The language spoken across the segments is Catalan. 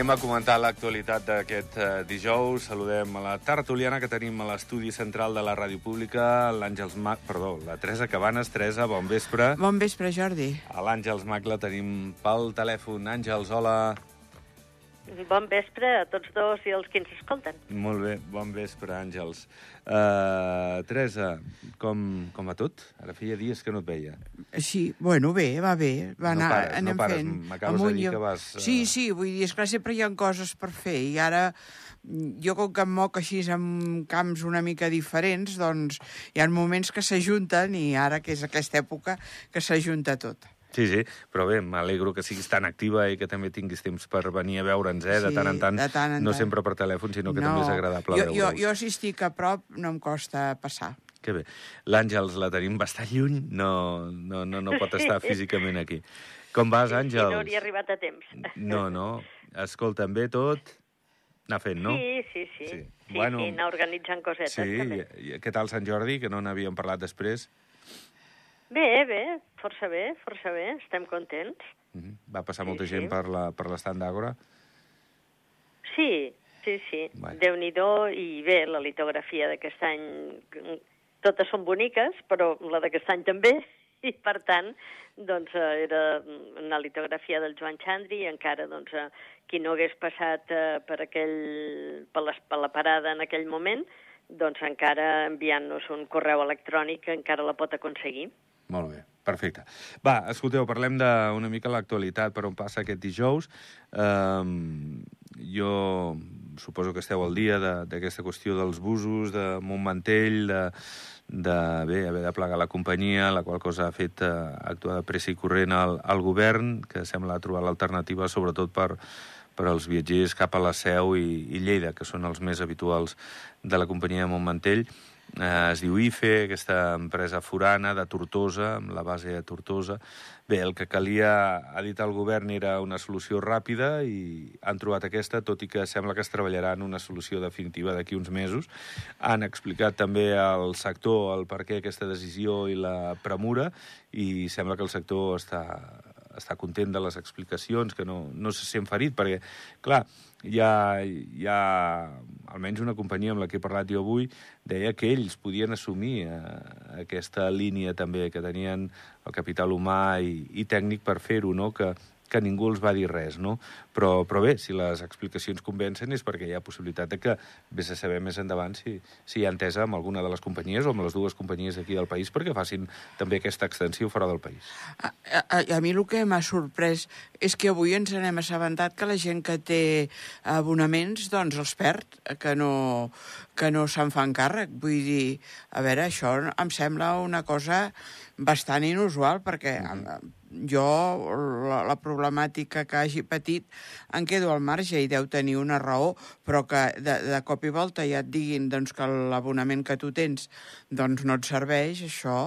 Anem a comentar l'actualitat d'aquest eh, dijous. Saludem a la tertuliana que tenim a l'estudi central de la Ràdio Pública, l'Àngels Mac... Perdó, la Teresa Cabanes. Teresa, bon vespre. Bon vespre, Jordi. A l'Àngels Mac la tenim pel telèfon. Àngels, hola. Bon vespre a tots dos i els que ens escolten. Molt bé, bon vespre, Àngels. Uh, Teresa, com, com va tot? Ara feia dies que no et veia. Sí, bueno, bé, va bé. Va No anar, pares, no anem pares. fent. M'acabes de dir que vas, eh, Sí, sí, vull dir, esclar, sempre hi ha coses per fer, i ara mm, jo com que em moc així en camps una mica diferents, doncs hi ha moments que s'ajunten i ara, que és aquesta època, que s'ajunta tot. Sí, sí, però bé, m'alegro que siguis tan activa i que també tinguis temps per venir a veure'ns, eh, de Sí, tant en tant. de tant en no tant. sempre per telèfon, sinó que també és agradable jo, jo, jo si estic a prop no em costa passar. Que bé. L'Àngels la tenim bastant lluny, no, no, no, no pot estar físicament aquí. Com vas, Si no Àngels? hauria arribat a temps. No, no. Escolta'm bé tot. Anar fent, no? Sí, sí, sí. Sí. Sí, Bueno. sí, anar organitzant cosetes, Sí, també. i, i què tal Sant Jordi, que no n'havíem parlat després? Bé, bé, força bé, força bé, estem contents. Mhm. Va passar Sí, molta sí. gent per la- per l'estand d'Àgora? Sí, sí, sí. Bueno. Déu-n'hi-do, i bé, la litografia d'aquest any, totes són boniques, però la d'aquest any també, i per tant, doncs eh, era una litografia del Joan Xandri, i encara, doncs, eh, qui no hagués passat eh, per, aquell, per, les, per la parada en aquell moment, doncs encara enviant-nos un correu electrònic encara la pot aconseguir. Perfecte. Va, escolteu, parlem d'una mica l'actualitat, per on passa aquest dijous. Um, jo suposo que esteu al dia de- d'aquesta qüestió dels busos, de Montmantell, de, de bé, haver de plegar la companyia, la qual cosa ha fet eh, actuar de pressa i corrent al, al govern, que sembla trobar l'alternativa sobretot per, per als viatgers cap a la Seu i, i Lleida, que són els més habituals de la companyia de Montmantell. Eh, es diu IFE, aquesta empresa forana de Tortosa, amb la base a Tortosa. Bé, el que calia, ha dit el govern, era una solució ràpida i han trobat aquesta, tot i que sembla que es treballarà en una solució definitiva d'aquí uns mesos. Han explicat també al sector el per què aquesta decisió i la premura i sembla que el sector està, està content de les explicacions, que no, no se sent ferit, perquè, clar, hi ha, hi ha almenys una companyia amb la que he parlat jo avui, deia que ells podien assumir eh, aquesta línia també, que tenien el capital humà i, i tècnic per fer-ho, no? que, que ningú els va dir res, no? Però, però bé, si les explicacions convencen és perquè hi ha possibilitat de que vés a saber més endavant si, si hi ha entesa amb alguna de les companyies o amb les dues companyies aquí del país perquè facin també aquesta extensió fora del país. A, a, a mi el que m'ha sorprès és que avui ens n'hem assabentat que la gent que té abonaments doncs els perd, que no, que no se'n fan càrrec. Vull dir, a veure, això em sembla una cosa bastant inusual perquè mm jo la, la problemàtica que hagi patit en quedo al marge i deu tenir una raó, però que de, de cop i volta ja et diguin doncs, que l'abonament que tu tens doncs, no et serveix, això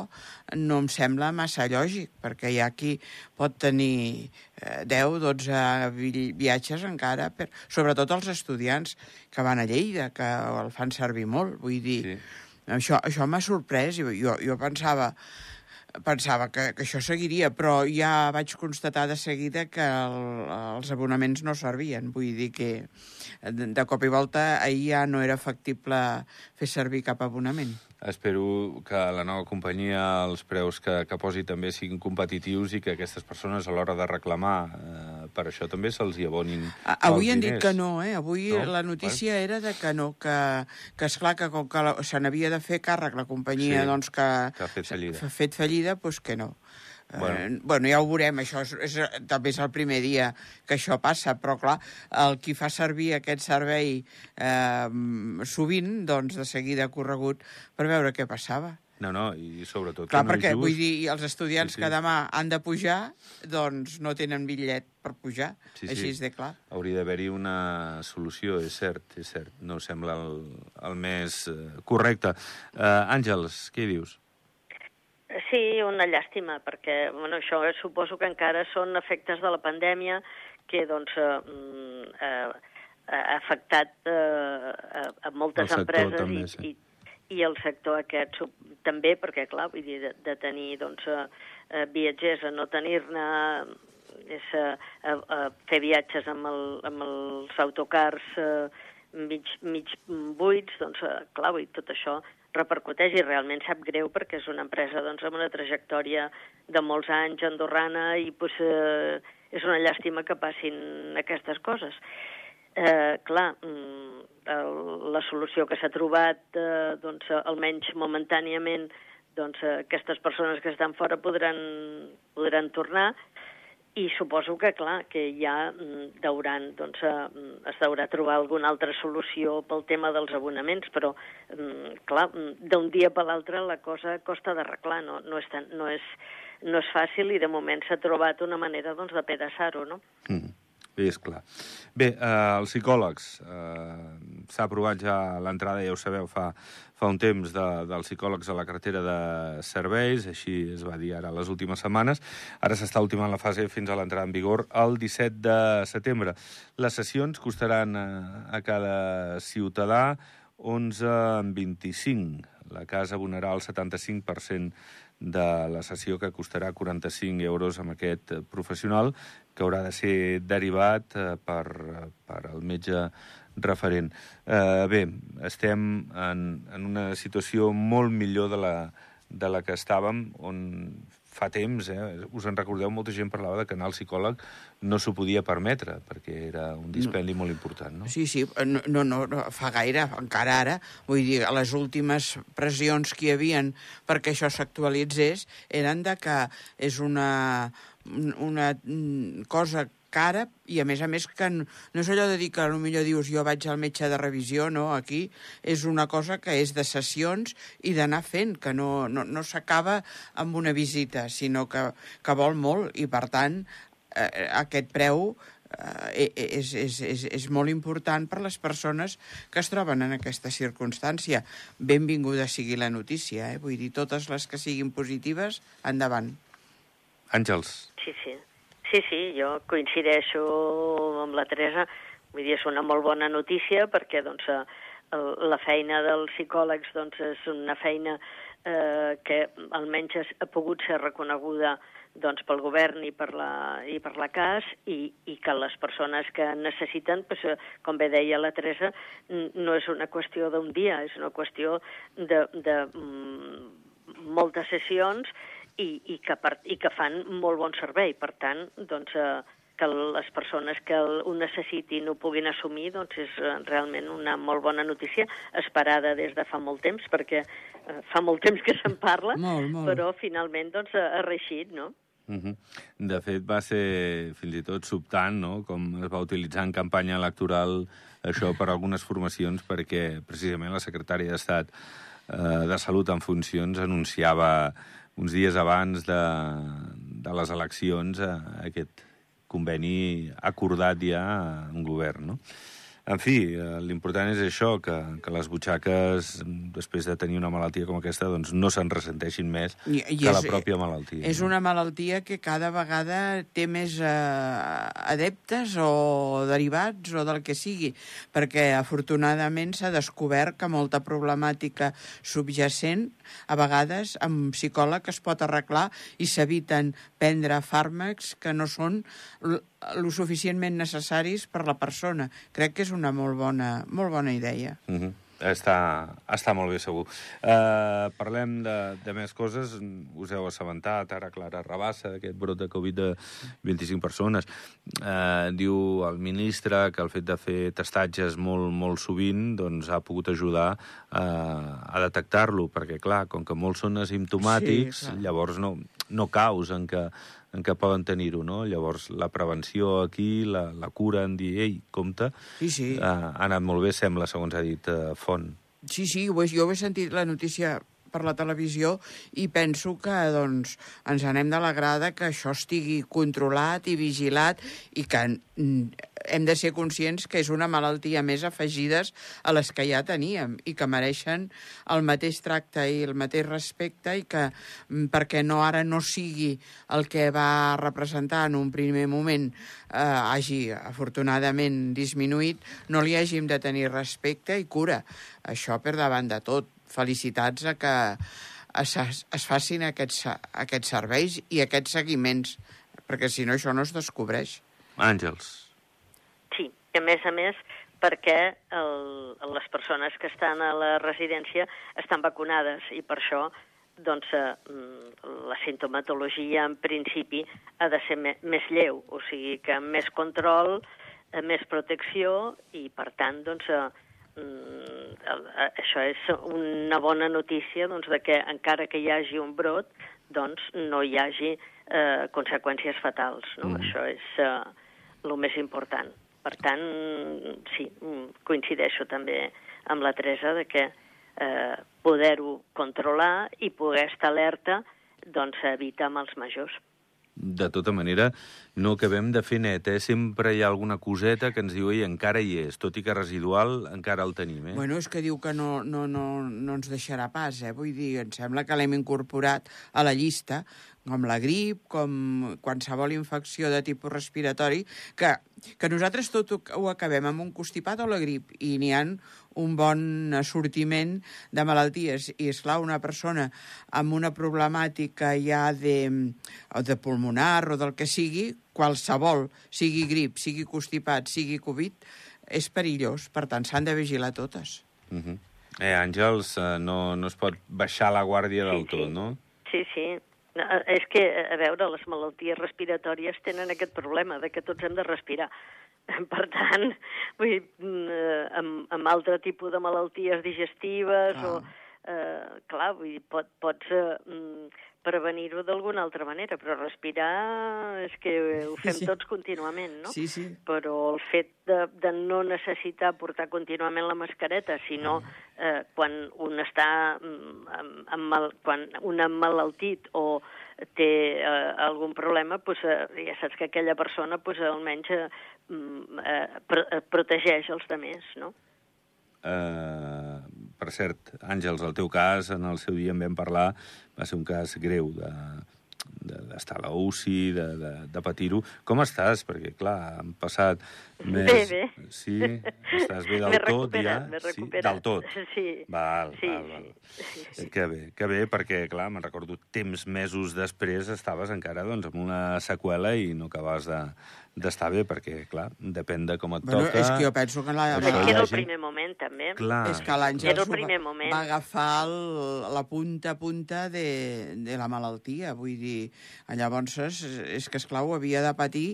no em sembla massa lògic, perquè hi ha qui pot tenir eh, 10, 12 vi- viatges encara, per, sobretot els estudiants que van a Lleida, que el fan servir molt, vull dir... Sí. Això, això m'ha sorprès, jo, jo pensava pensava que, que això seguiria, però ja vaig constatar de seguida que el, els abonaments no servien. Vull dir que de, de cop i volta ahir ja no era factible fer servir cap abonament. Espero que la nova companyia els preus que, que posi també siguin competitius i que aquestes persones a l'hora de reclamar eh, per això també se'ls hi abonin A- Avui han dit que no, eh? Avui No? la notícia era de que no, que, que esclar que com que la- se n'havia de fer càrrec la companyia Sí, doncs que, que ha fet fallida. ha fet fallida, doncs que no. Bueno. Eh, bueno, ja ho veurem, això és, és, també és el primer dia que això passa, però clar, el qui fa servir aquest servei eh, sovint, doncs de seguida ha corregut per veure què passava. No, no, i sobretot Clar, que no perquè és just. vull dir, els estudiants Sí, sí. que demà han de pujar, doncs no tenen bitllet per pujar, Sí, sí. així és de clar. Hauria d'haver-hi una solució, és cert, és cert. No sembla el, el més eh, correcte. Uh, Àngels, què dius? Sí, una llàstima, perquè bueno, això eh, suposo que encara són efectes de la pandèmia que doncs, eh, mm, eh, ha afectat eh, a, a moltes sector empreses també, i, sí. i, i el sector aquest també, perquè clar, vull dir, de, de tenir doncs, eh, eh, viatgers a no tenir-ne és uh, uh, fer viatges amb, el, amb els autocars uh, mig, mig buits, doncs, uh, clar, i tot això repercuteix i realment sap greu perquè és una empresa doncs, amb una trajectòria de molts anys andorrana i pues, eh, és una llàstima que passin aquestes coses. Eh, clar, mm, el, la solució que s'ha trobat, eh, doncs, almenys momentàniament, doncs, aquestes persones que estan fora podran, podran tornar, i suposo que, clar, que ja mm, deuran, doncs, eh, es deurà trobar alguna altra solució pel tema dels abonaments, però, mm, clar, mm, d'un dia per l'altre la cosa costa d'arreglar, no, no, és tan, no, és, no és fàcil i de moment s'ha trobat una manera doncs, de pedaçar-ho, no? Mm. Bé, és clar. Bé, eh, els psicòlegs, eh, s'ha aprovat ja l'entrada, ja ho sabeu, fa, fa un temps, de, dels psicòlegs a la cartera de serveis, així es va dir ara les últimes setmanes. Ara s'està ultimant la fase fins a l'entrada en vigor el 17 de setembre. Les sessions costaran a, a cada ciutadà 11,25. La casa abonarà el 75% de la sessió que costarà 45 euros amb aquest professional que haurà de ser derivat eh, per, per el metge referent. Eh, bé, estem en, en una situació molt millor de la, de la que estàvem, on fa temps, eh, us en recordeu, molta gent parlava de que anar al psicòleg no s'ho podia permetre, perquè era un dispendi no. molt important, no? Sí, sí, no, no, no, fa gaire, encara ara, vull dir, les últimes pressions que hi havien perquè això s'actualitzés eren de que és una, una cosa cara i a més a més que no, no és allò de dir que millor dius jo vaig al metge de revisió, no, aquí és una cosa que és de sessions i d'anar fent, que no, no, no s'acaba amb una visita, sinó que, que vol molt i per tant eh, aquest preu eh, és, és, és, és molt important per les persones que es troben en aquesta circumstància. Benvinguda sigui la notícia, eh? vull dir, totes les que siguin positives, endavant. Àngels. Sí, sí. Sí, sí, jo coincideixo amb la Teresa. Vull dir, és una molt bona notícia perquè doncs, eh, la feina dels psicòlegs doncs, és una feina eh, que almenys ha pogut ser reconeguda doncs, pel govern i per la, i per la CAS i, i que les persones que necessiten, doncs, com bé deia la Teresa, no és una qüestió d'un dia, és una qüestió de, de mm, moltes sessions i, i, que, per, i que fan molt bon servei. Per tant, doncs, eh, que les persones que ho necessitin ho puguin assumir doncs és eh, realment una molt bona notícia, esperada des de fa molt temps, perquè eh, fa molt temps que se'n parla, molt, molt. però finalment doncs, ha reixit, no? Uh -huh. De fet, va ser fins i tot sobtant, no?, com es va utilitzar en campanya electoral això per algunes formacions, perquè precisament la secretària d'Estat eh, de Salut en funcions anunciava uns dies abans de, de les eleccions a aquest conveni acordat ja en govern, no? En fi, eh, l'important és això, que, que les butxaques, després de tenir una malaltia com aquesta, doncs no se'n ressenteixin més I, i que és, la pròpia malaltia. És una malaltia que cada vegada té més eh, adeptes o derivats o del que sigui, perquè afortunadament s'ha descobert que molta problemàtica subjacent a vegades amb psicòleg es pot arreglar i s'eviten prendre fàrmacs que no són lo suficientment necessaris per la persona. Crec que és una molt bona, molt bona idea. Mm -hmm. Està, està molt bé, segur. Uh, parlem de, de més coses. Us heu assabentat, ara Clara Rabassa, d'aquest brot de Covid de 25 persones. Uh, diu el ministre que el fet de fer testatges molt, molt sovint doncs, ha pogut ajudar uh, a detectar-lo, perquè, clar, com que molts són asimptomàtics, sí, llavors no, no causen que en què poden tenir-ho, no? Llavors, la prevenció aquí, la, la cura en dir, ei, compte, sí, sí. Ha, ha anat molt bé, sembla, segons ha dit uh, Font. Sí, sí, jo he sentit la notícia per la televisió i penso que doncs, ens anem d'alegrar que això estigui controlat i vigilat i que hem de ser conscients que és una malaltia més afegides a les que ja teníem i que mereixen el mateix tracte i el mateix respecte i que mm, perquè no ara no sigui el que va representar en un primer moment eh, hagi afortunadament disminuït, no li hàgim de tenir respecte i cura. Això per davant de tot felicitats a que es, es facin aquests, aquests serveis i aquests seguiments perquè si no això no es descobreix. Àngels. Sí, i a més a més perquè el, les persones que estan a la residència estan vacunades i per això doncs, eh, la sintomatologia en principi ha de ser me, més lleu, o sigui que més control, eh, més protecció i per tant doncs, eh, eh, això és una bona notícia doncs, de que encara que hi hagi un brot doncs no hi hagi eh, conseqüències fatals. No? Mm. Això és eh, el més important. Per tant, sí, coincideixo també amb la Teresa de que eh, poder-ho controlar i poder estar alerta doncs, evitar amb els majors. De tota manera, no acabem de fer net, eh? Sempre hi ha alguna coseta que ens diu, ei, encara hi és, tot i que residual encara el tenim, eh? Bueno, és que diu que no, no, no, no ens deixarà pas, eh? Vull dir, em sembla que l'hem incorporat a la llista, com la grip, com qualsevol infecció de tipus respiratori, que, que nosaltres tot ho, ho acabem amb un constipat o la grip, i n'hi han un bon assortiment de malalties. I, és clar una persona amb una problemàtica ja de, o de pulmonar o del que sigui, qualsevol, sigui grip, sigui constipat, sigui Covid, és perillós. Per tant, s'han de vigilar totes. Uh -huh. Eh, Àngels, eh, no, no es pot baixar la guàrdia del sí, tot, no? Sí, sí. No, és que, a veure, les malalties respiratòries tenen aquest problema de que tots hem de respirar. Per tant, vull dir, mm, eh, amb, amb altre tipus de malalties digestives ah. o... Eh, clar, vull dir, pot, pots eh, mm, prevenir-ho d'alguna altra manera, però respirar és que ho fem sí. tots contínuament, no? Sí, sí. Però el fet de, de no necessitar portar contínuament la mascareta, sinó ah. eh, quan un està mm, amb, amb mal, quan un ha malaltit o té eh, algun problema, pues, eh, ja saps que aquella persona pues, almenys eh, Mm, eh, eh, protegeix els altres, no? Uh, per cert, Àngels, el teu cas, en el seu dia en vam parlar, va ser un cas greu de, d'estar a la UCI, de, de, de patir-ho. Com estàs? Perquè, clar, han passat més... Bé, bé. Sí? Estàs bé del tot, ja? Sí? Del tot? Sí. Val, sí, val, val. Sí, sí. Que bé, que bé, perquè, clar, me'n recordo, temps, mesos després, estaves encara doncs, amb una seqüela i no acabaves de, d'estar bé, perquè, clar, depèn de com et bueno, toca... És que jo penso que... La, la... És que era el primer moment, també. Clar. És que l'Àngels va, va agafar el, la punta a punta de, de la malaltia, vull dir... Llavors, és, és que, esclar, ho havia de patir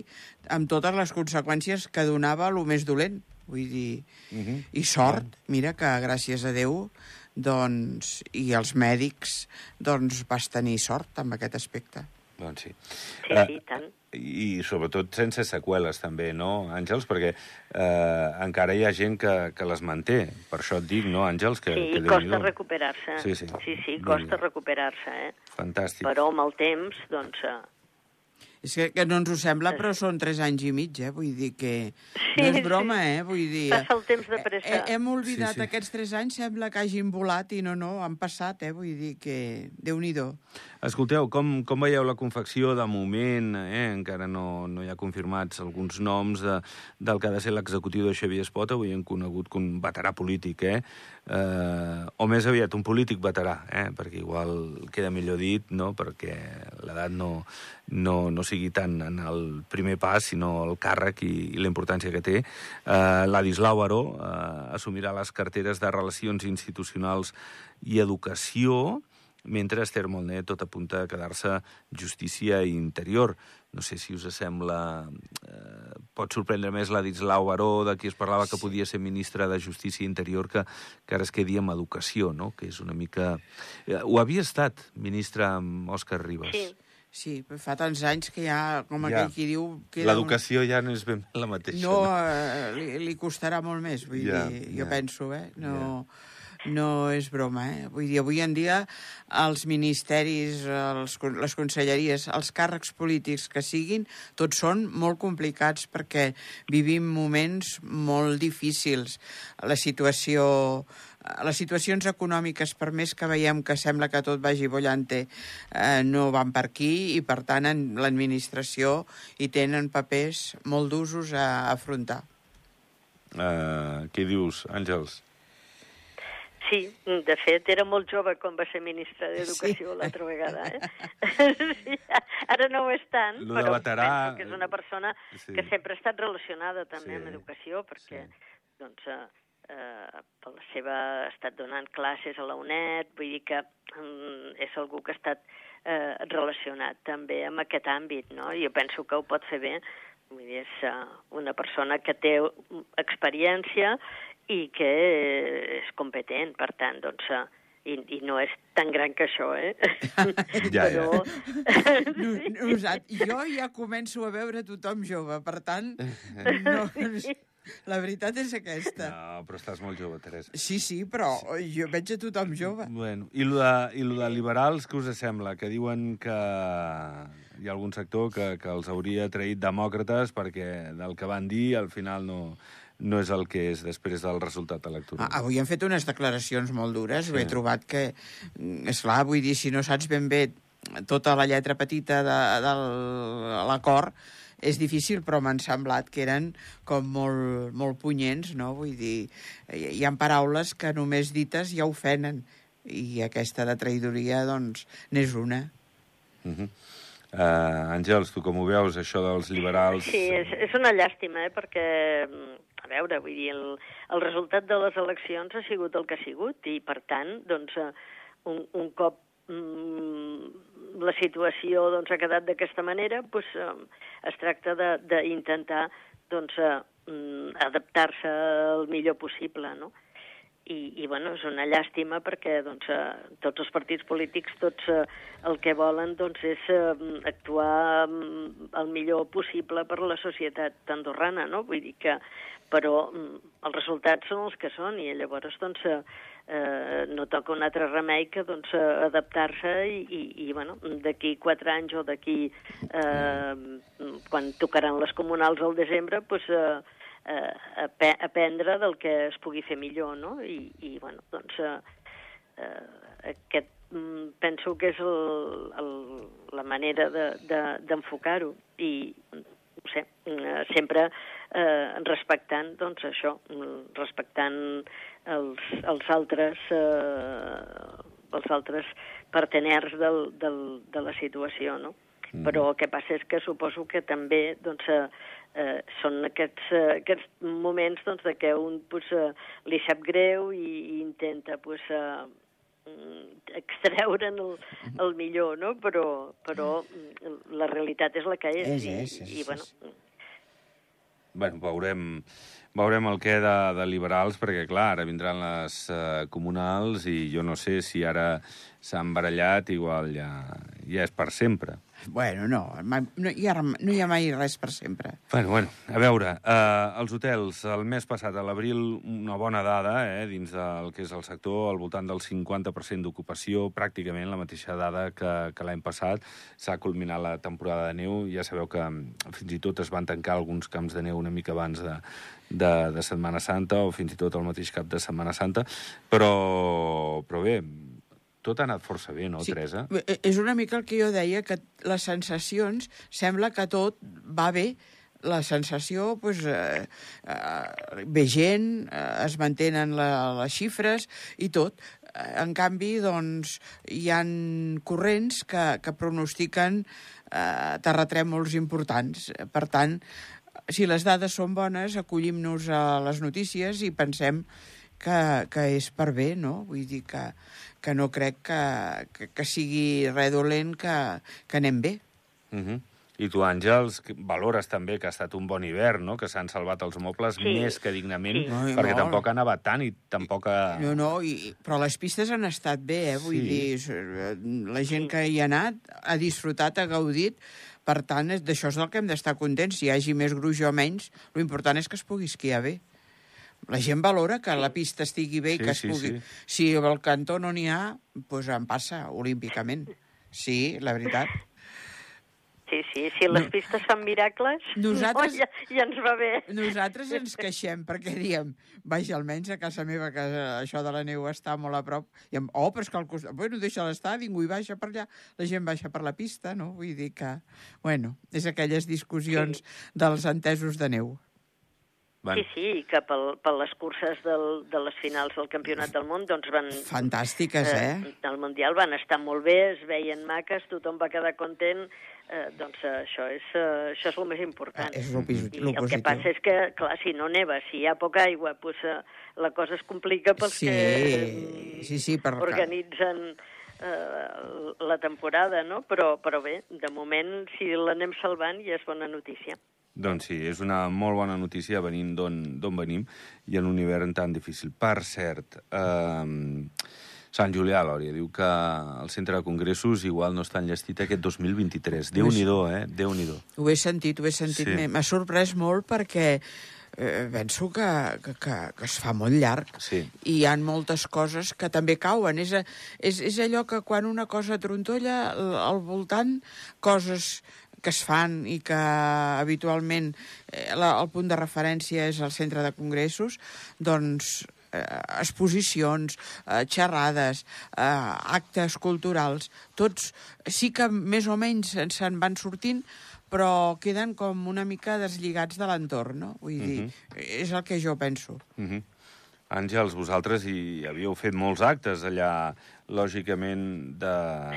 amb totes les conseqüències que donava el més dolent. Vull dir... Uh Mhm. -huh. I sort, mira que, gràcies a Déu, doncs, i els mèdics, doncs, vas tenir sort amb aquest aspecte. Doncs sí. Sí, Eh, sí, tant. I sobretot sense seqüeles, també, no, Àngels? Perquè eh, encara hi ha gent que, que les manté. Per això et dic, no, Àngels? Que, Sí, que i costa recuperar-se. Sí, sí. Sí, sí, costa recuperar-se, eh? Fantàstic. Però amb el temps, doncs... eh, És que, que no ens ho sembla, però són tres anys i mig, eh? Vull dir que... Sí, no és sí. broma, eh? Vull dir... Passa el temps de pressa. Eh, hem oblidat Sí, sí. aquests tres anys, sembla que hagin volat, i no, no, han passat, eh? Vull dir que... Déu-n'hi-do. Escolteu, com, com veieu la confecció de moment? Eh? Encara no, no hi ha confirmats alguns noms de, del que ha de ser l'executiu de Xavier Espot, avui hem conegut com un veterà polític, eh? Eh? O més aviat, un polític veterà, eh? Perquè igual queda millor dit, no?, perquè l'edat no, no, no sigui tant en el primer pas, sinó el càrrec i, i la importància que té. Eh, Ladislau Baró eh, assumirà les carteres de Relacions Institucionals i Educació, mentre Esther Molné tot apunta a quedar-se justícia i interior. No sé si us sembla... Eh, pot sorprendre més la Ditzlau Baró, de qui es parlava que podia ser ministra de Justícia Interior, que, que ara es quedi amb Educació, no? que és una mica... Eh, ho havia estat, ministra amb Òscar Ribas. Sí. Sí, però fa tants anys que ja, com Ja. aquell qui diu... queda un- L'educació ja no és ben la mateixa. No, eh, li, li costarà molt més, vull Ja, dir, jo ja. penso, eh? No, no és broma, eh? Vull dir, avui en dia els ministeris, els, les conselleries, els càrrecs polítics que siguin, tots són molt complicats perquè vivim moments molt difícils. La situació les situacions econòmiques, per més que veiem que sembla que tot vagi bollante, eh, no van per aquí i, per tant, en l'administració hi tenen papers molt d'usos a afrontar. Eh, què dius, Àngels? Sí, de fet, era molt jove quan va ser ministre d'Educació Sí. l'altra vegada. Eh? sí, ara no ho és tant, Lo però veterà, penso que és una persona sí. que sempre ha estat relacionada també Sí, amb educació, perquè sí. doncs, eh, eh, per la seva... ha estat donant classes a la UNED, vull dir que mm, és algú que ha estat eh, relacionat també amb aquest àmbit, no? Jo penso que ho pot fer bé, vull dir, és uh, una persona que té mm, experiència i que és competent, per tant, doncs, i, i no és tan gran que això, eh? Ja, ja. Però... No, nosat, jo ja començo a veure tothom jove, per tant, no, la veritat és aquesta. No, però estàs molt jove, Teresa. Sí, sí, però jo veig a tothom jove. Bueno, i lo de, i lo de liberals, què us sembla? Que diuen que hi ha algun sector que, que els hauria traït demòcrates perquè del que van dir al final no, no és el que és després del resultat electoral. Ah, Avui han fet unes declaracions molt dures. Sí. Sí. He trobat que, és clar, vull dir, si no saps ben bé tota la lletra petita de, de l'acord, és difícil, però m'han semblat que eren com molt, molt punyents, no? Vull dir, hi ha paraules que només dites ja ofenen, i aquesta de traïdoria, doncs, n'és una. Uh -huh. Uh, Àngels, tu com ho veus, això dels liberals... Sí, és, és una llàstima, eh, perquè, mm, a veure, vull dir, el, el resultat de les eleccions ha sigut el que ha sigut, i, per tant, doncs, eh, un, un cop mm, la situació doncs, ha quedat d'aquesta manera, doncs, es tracta d'intentar doncs, mm, adaptar-se el millor possible, no? I, i bueno, és una llàstima perquè doncs, eh, tots els partits polítics tots eh, el que volen doncs, és eh, actuar mm, el millor possible per la societat andorrana, no? Vull dir que, però mm, els resultats són els que són i llavors doncs, eh, eh, no toca un altre remei que doncs, eh, adaptar-se i, i, i bueno, d'aquí quatre anys o d'aquí eh, quan tocaran les comunals al desembre doncs, eh, eh, ap aprendre del que es pugui fer millor, no? I, i bueno, doncs, eh, eh, aquest mm, penso que és el, el, la manera d'enfocar-ho de, de, i no sé, sempre eh, respectant doncs això, respectant els, els altres eh, els altres parteners del, del, de la situació, no? Mm. Però el que passa és que suposo que també doncs, eh, eh, són aquests, eh, aquests moments doncs, de que un pues, eh, li sap greu i, i intenta pues, eh, mm, extreure'n el, el millor, no? Però, però mm, la realitat és la que és. És, i, és, és, i, bueno, Bueno, veurem, veurem el que de, de liberals, perquè, clar, ara vindran les uh, comunals i jo no sé si ara s'han barallat, igual ja, ja és per sempre. Bueno, no, mai, no, hi ha, no hi ha mai res per sempre. Bueno, bueno, a veure, uh, els hotels, el mes passat, a l'abril, una bona dada, eh, dins del que és el sector, al voltant del 50% d'ocupació, pràcticament la mateixa dada que, que l'any passat. S'ha culminat la temporada de neu, ja sabeu que mm, fins i tot es van tancar alguns camps de neu una mica abans de, de, de Setmana Santa, o fins i tot el mateix cap de Setmana Santa, però, però bé, tot ha anat força bé, no, Teresa? eh, És una mica el que jo deia, que les sensacions, sembla que tot va bé, la sensació, pues, eh, eh, ve gent, eh, es mantenen la, les xifres i tot. Eh, En canvi, doncs, hi han corrents que, que pronostiquen eh, terratrèmols importants. Per tant, si les dades són bones, acollim-nos a les notícies i pensem que, que és per bé, no? Vull dir que, que no crec que, que, que sigui res dolent, que, que anem bé. Uh -huh. I tu, Àngels, que valores també que ha estat un bon hivern, no? que s'han salvat els mobles Sí. més que dignament, Sí. No, perquè molt. tampoc ha nevat tant i tampoc ha... No, no, i, però les pistes han estat bé, eh? Vull Sí. dir, s- la gent que hi ha anat ha disfrutat, ha gaudit, per tant, és- d'això és del que hem d'estar contents. Si hi hagi més gruix o menys, l'important és que es pugui esquiar bé. La gent valora que la pista estigui bé i Sí, que es sí, pugui... sí. Si al cantó no n'hi ha, doncs en passa olímpicament. Sí, la veritat. sí, sí, si les No. pistes fan miracles, Nosaltres- no, ja, ja ens va bé. Nosaltres ens queixem perquè diem, vaja, almenys a casa meva, que això de la neu està molt a prop, i em, oh, però és que al costat, bueno, deixa-la estar, ningú hi baixa per allà, la gent baixa per la pista, no? Vull dir que, bueno, és aquelles discussions sí. dels entesos de neu. Van. Sí, sí, que pel, per les curses del, de les finals del Campionat del Món doncs van... Fantàstiques, eh? Al Mundial van estar molt bé, es veien maques, tothom va quedar content, eh, doncs eh, això, és, eh, això és el més important. És lo, pis- I lo el que passa és que, clar, si no neva, si hi ha poca aigua, doncs, eh, la cosa es complica pels Sí, que sí, sí, per- organitzen eh, la temporada, no? Però, però bé, de moment, si l'anem salvant, ja és bona notícia. Doncs sí, és una molt bona notícia venint d'on d'on venim i en un hivern tan difícil. Per cert, eh, Sant Julià, Lòria, diu que el centre de congressos igual no està enllestit aquest 2023. Déu-n'hi-do, eh? Déu-n'hi-do. Ho he sentit, ho he sentit. Sí. M'ha sorprès molt perquè eh, penso que, que, que, que es fa molt llarg Sí. i hi han moltes coses que també cauen. És, és, és allò que quan una cosa trontolla, al voltant, coses que es fan i que habitualment eh, la, el punt de referència és el centre de congressos, doncs eh, exposicions, eh, xerrades, eh, actes culturals, tots sí que més o menys se'n van sortint, però queden com una mica deslligats de l'entorn, no? Vull dir, és el que jo penso. Uh -huh. Àngels, vosaltres hi havíeu fet molts actes allà, lògicament, de,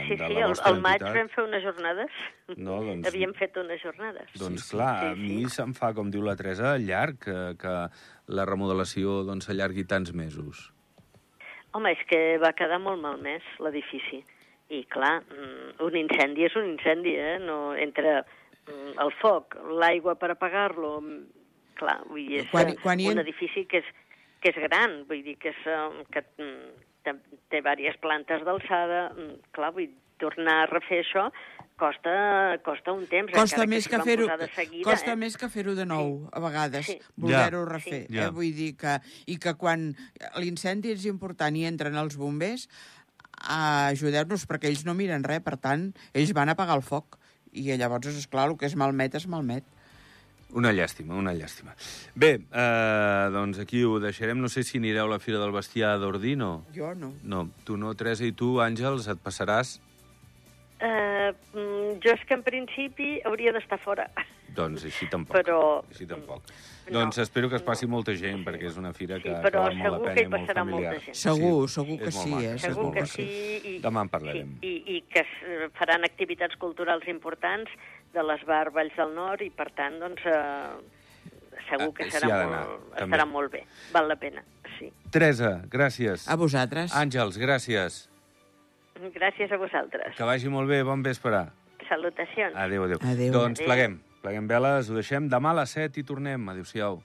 Sí, de sí, la al, vostra al maig entitat. vam fer unes jornades. No, doncs- Havíem fet unes jornades. Doncs sí, clar, sí, a sí. mi se'm fa, com diu la Teresa, llarg que, que la remodelació doncs, s'allargui tants mesos. Home, és que va quedar molt malmès l'edifici. I, clar, mm, un incendi és un incendi, eh? No, entre mm, el foc, l'aigua per apagar-lo... mm, Clar, vull dir, és Quan- quan, hi un en- edifici que és, que és gran, vull dir, que, és, eh, que té, té diverses plantes d'alçada. mm, Clar, vull tornar a refer això costa, costa un temps. Costa més que van fer-ho costa eh? més que fer-ho de nou, a vegades, Sí. voler-ho refer. sí. Ja. Eh? Vull dir que... I que quan l'incendi és important i entren els bombers, a ajudar-nos, perquè ells no miren res, per tant, ells van apagar el foc. I llavors, és clar, el que es malmet, es malmet. Una llàstima, una llàstima. Bé, eh, doncs aquí ho deixarem. No sé si anireu a la Fira del Bestiar d'Ordino. Jo no. No, tu no, Teresa, i tu, Àngels, et passaràs... Eh, mm, jo és que en principi hauria d'estar fora. Doncs així tampoc. Però- Així tampoc. No, doncs espero que es passi no. molta gent, perquè és una fira que, Sí, que però val molt la segur pena que hi i molt passarà molta familiar. gent. Segur, segur que sí, maca, eh? és Segur que sí. I, Demà en parlarem. Sí, i, I que es faran activitats culturals importants de les Bar Valls del Nord i, per tant, doncs, eh, segur Ah, que serà, d'anar, molt, també. estarà molt bé. Val la pena, sí. Teresa, gràcies. A vosaltres. Àngels, gràcies. Gràcies a vosaltres. Que vagi molt bé, bon vespre. Salutacions. Adéu, adéu. Adéu. Doncs Adéu. pleguem, pleguem veles, ho deixem demà a les 7 i tornem. Adéu-siau.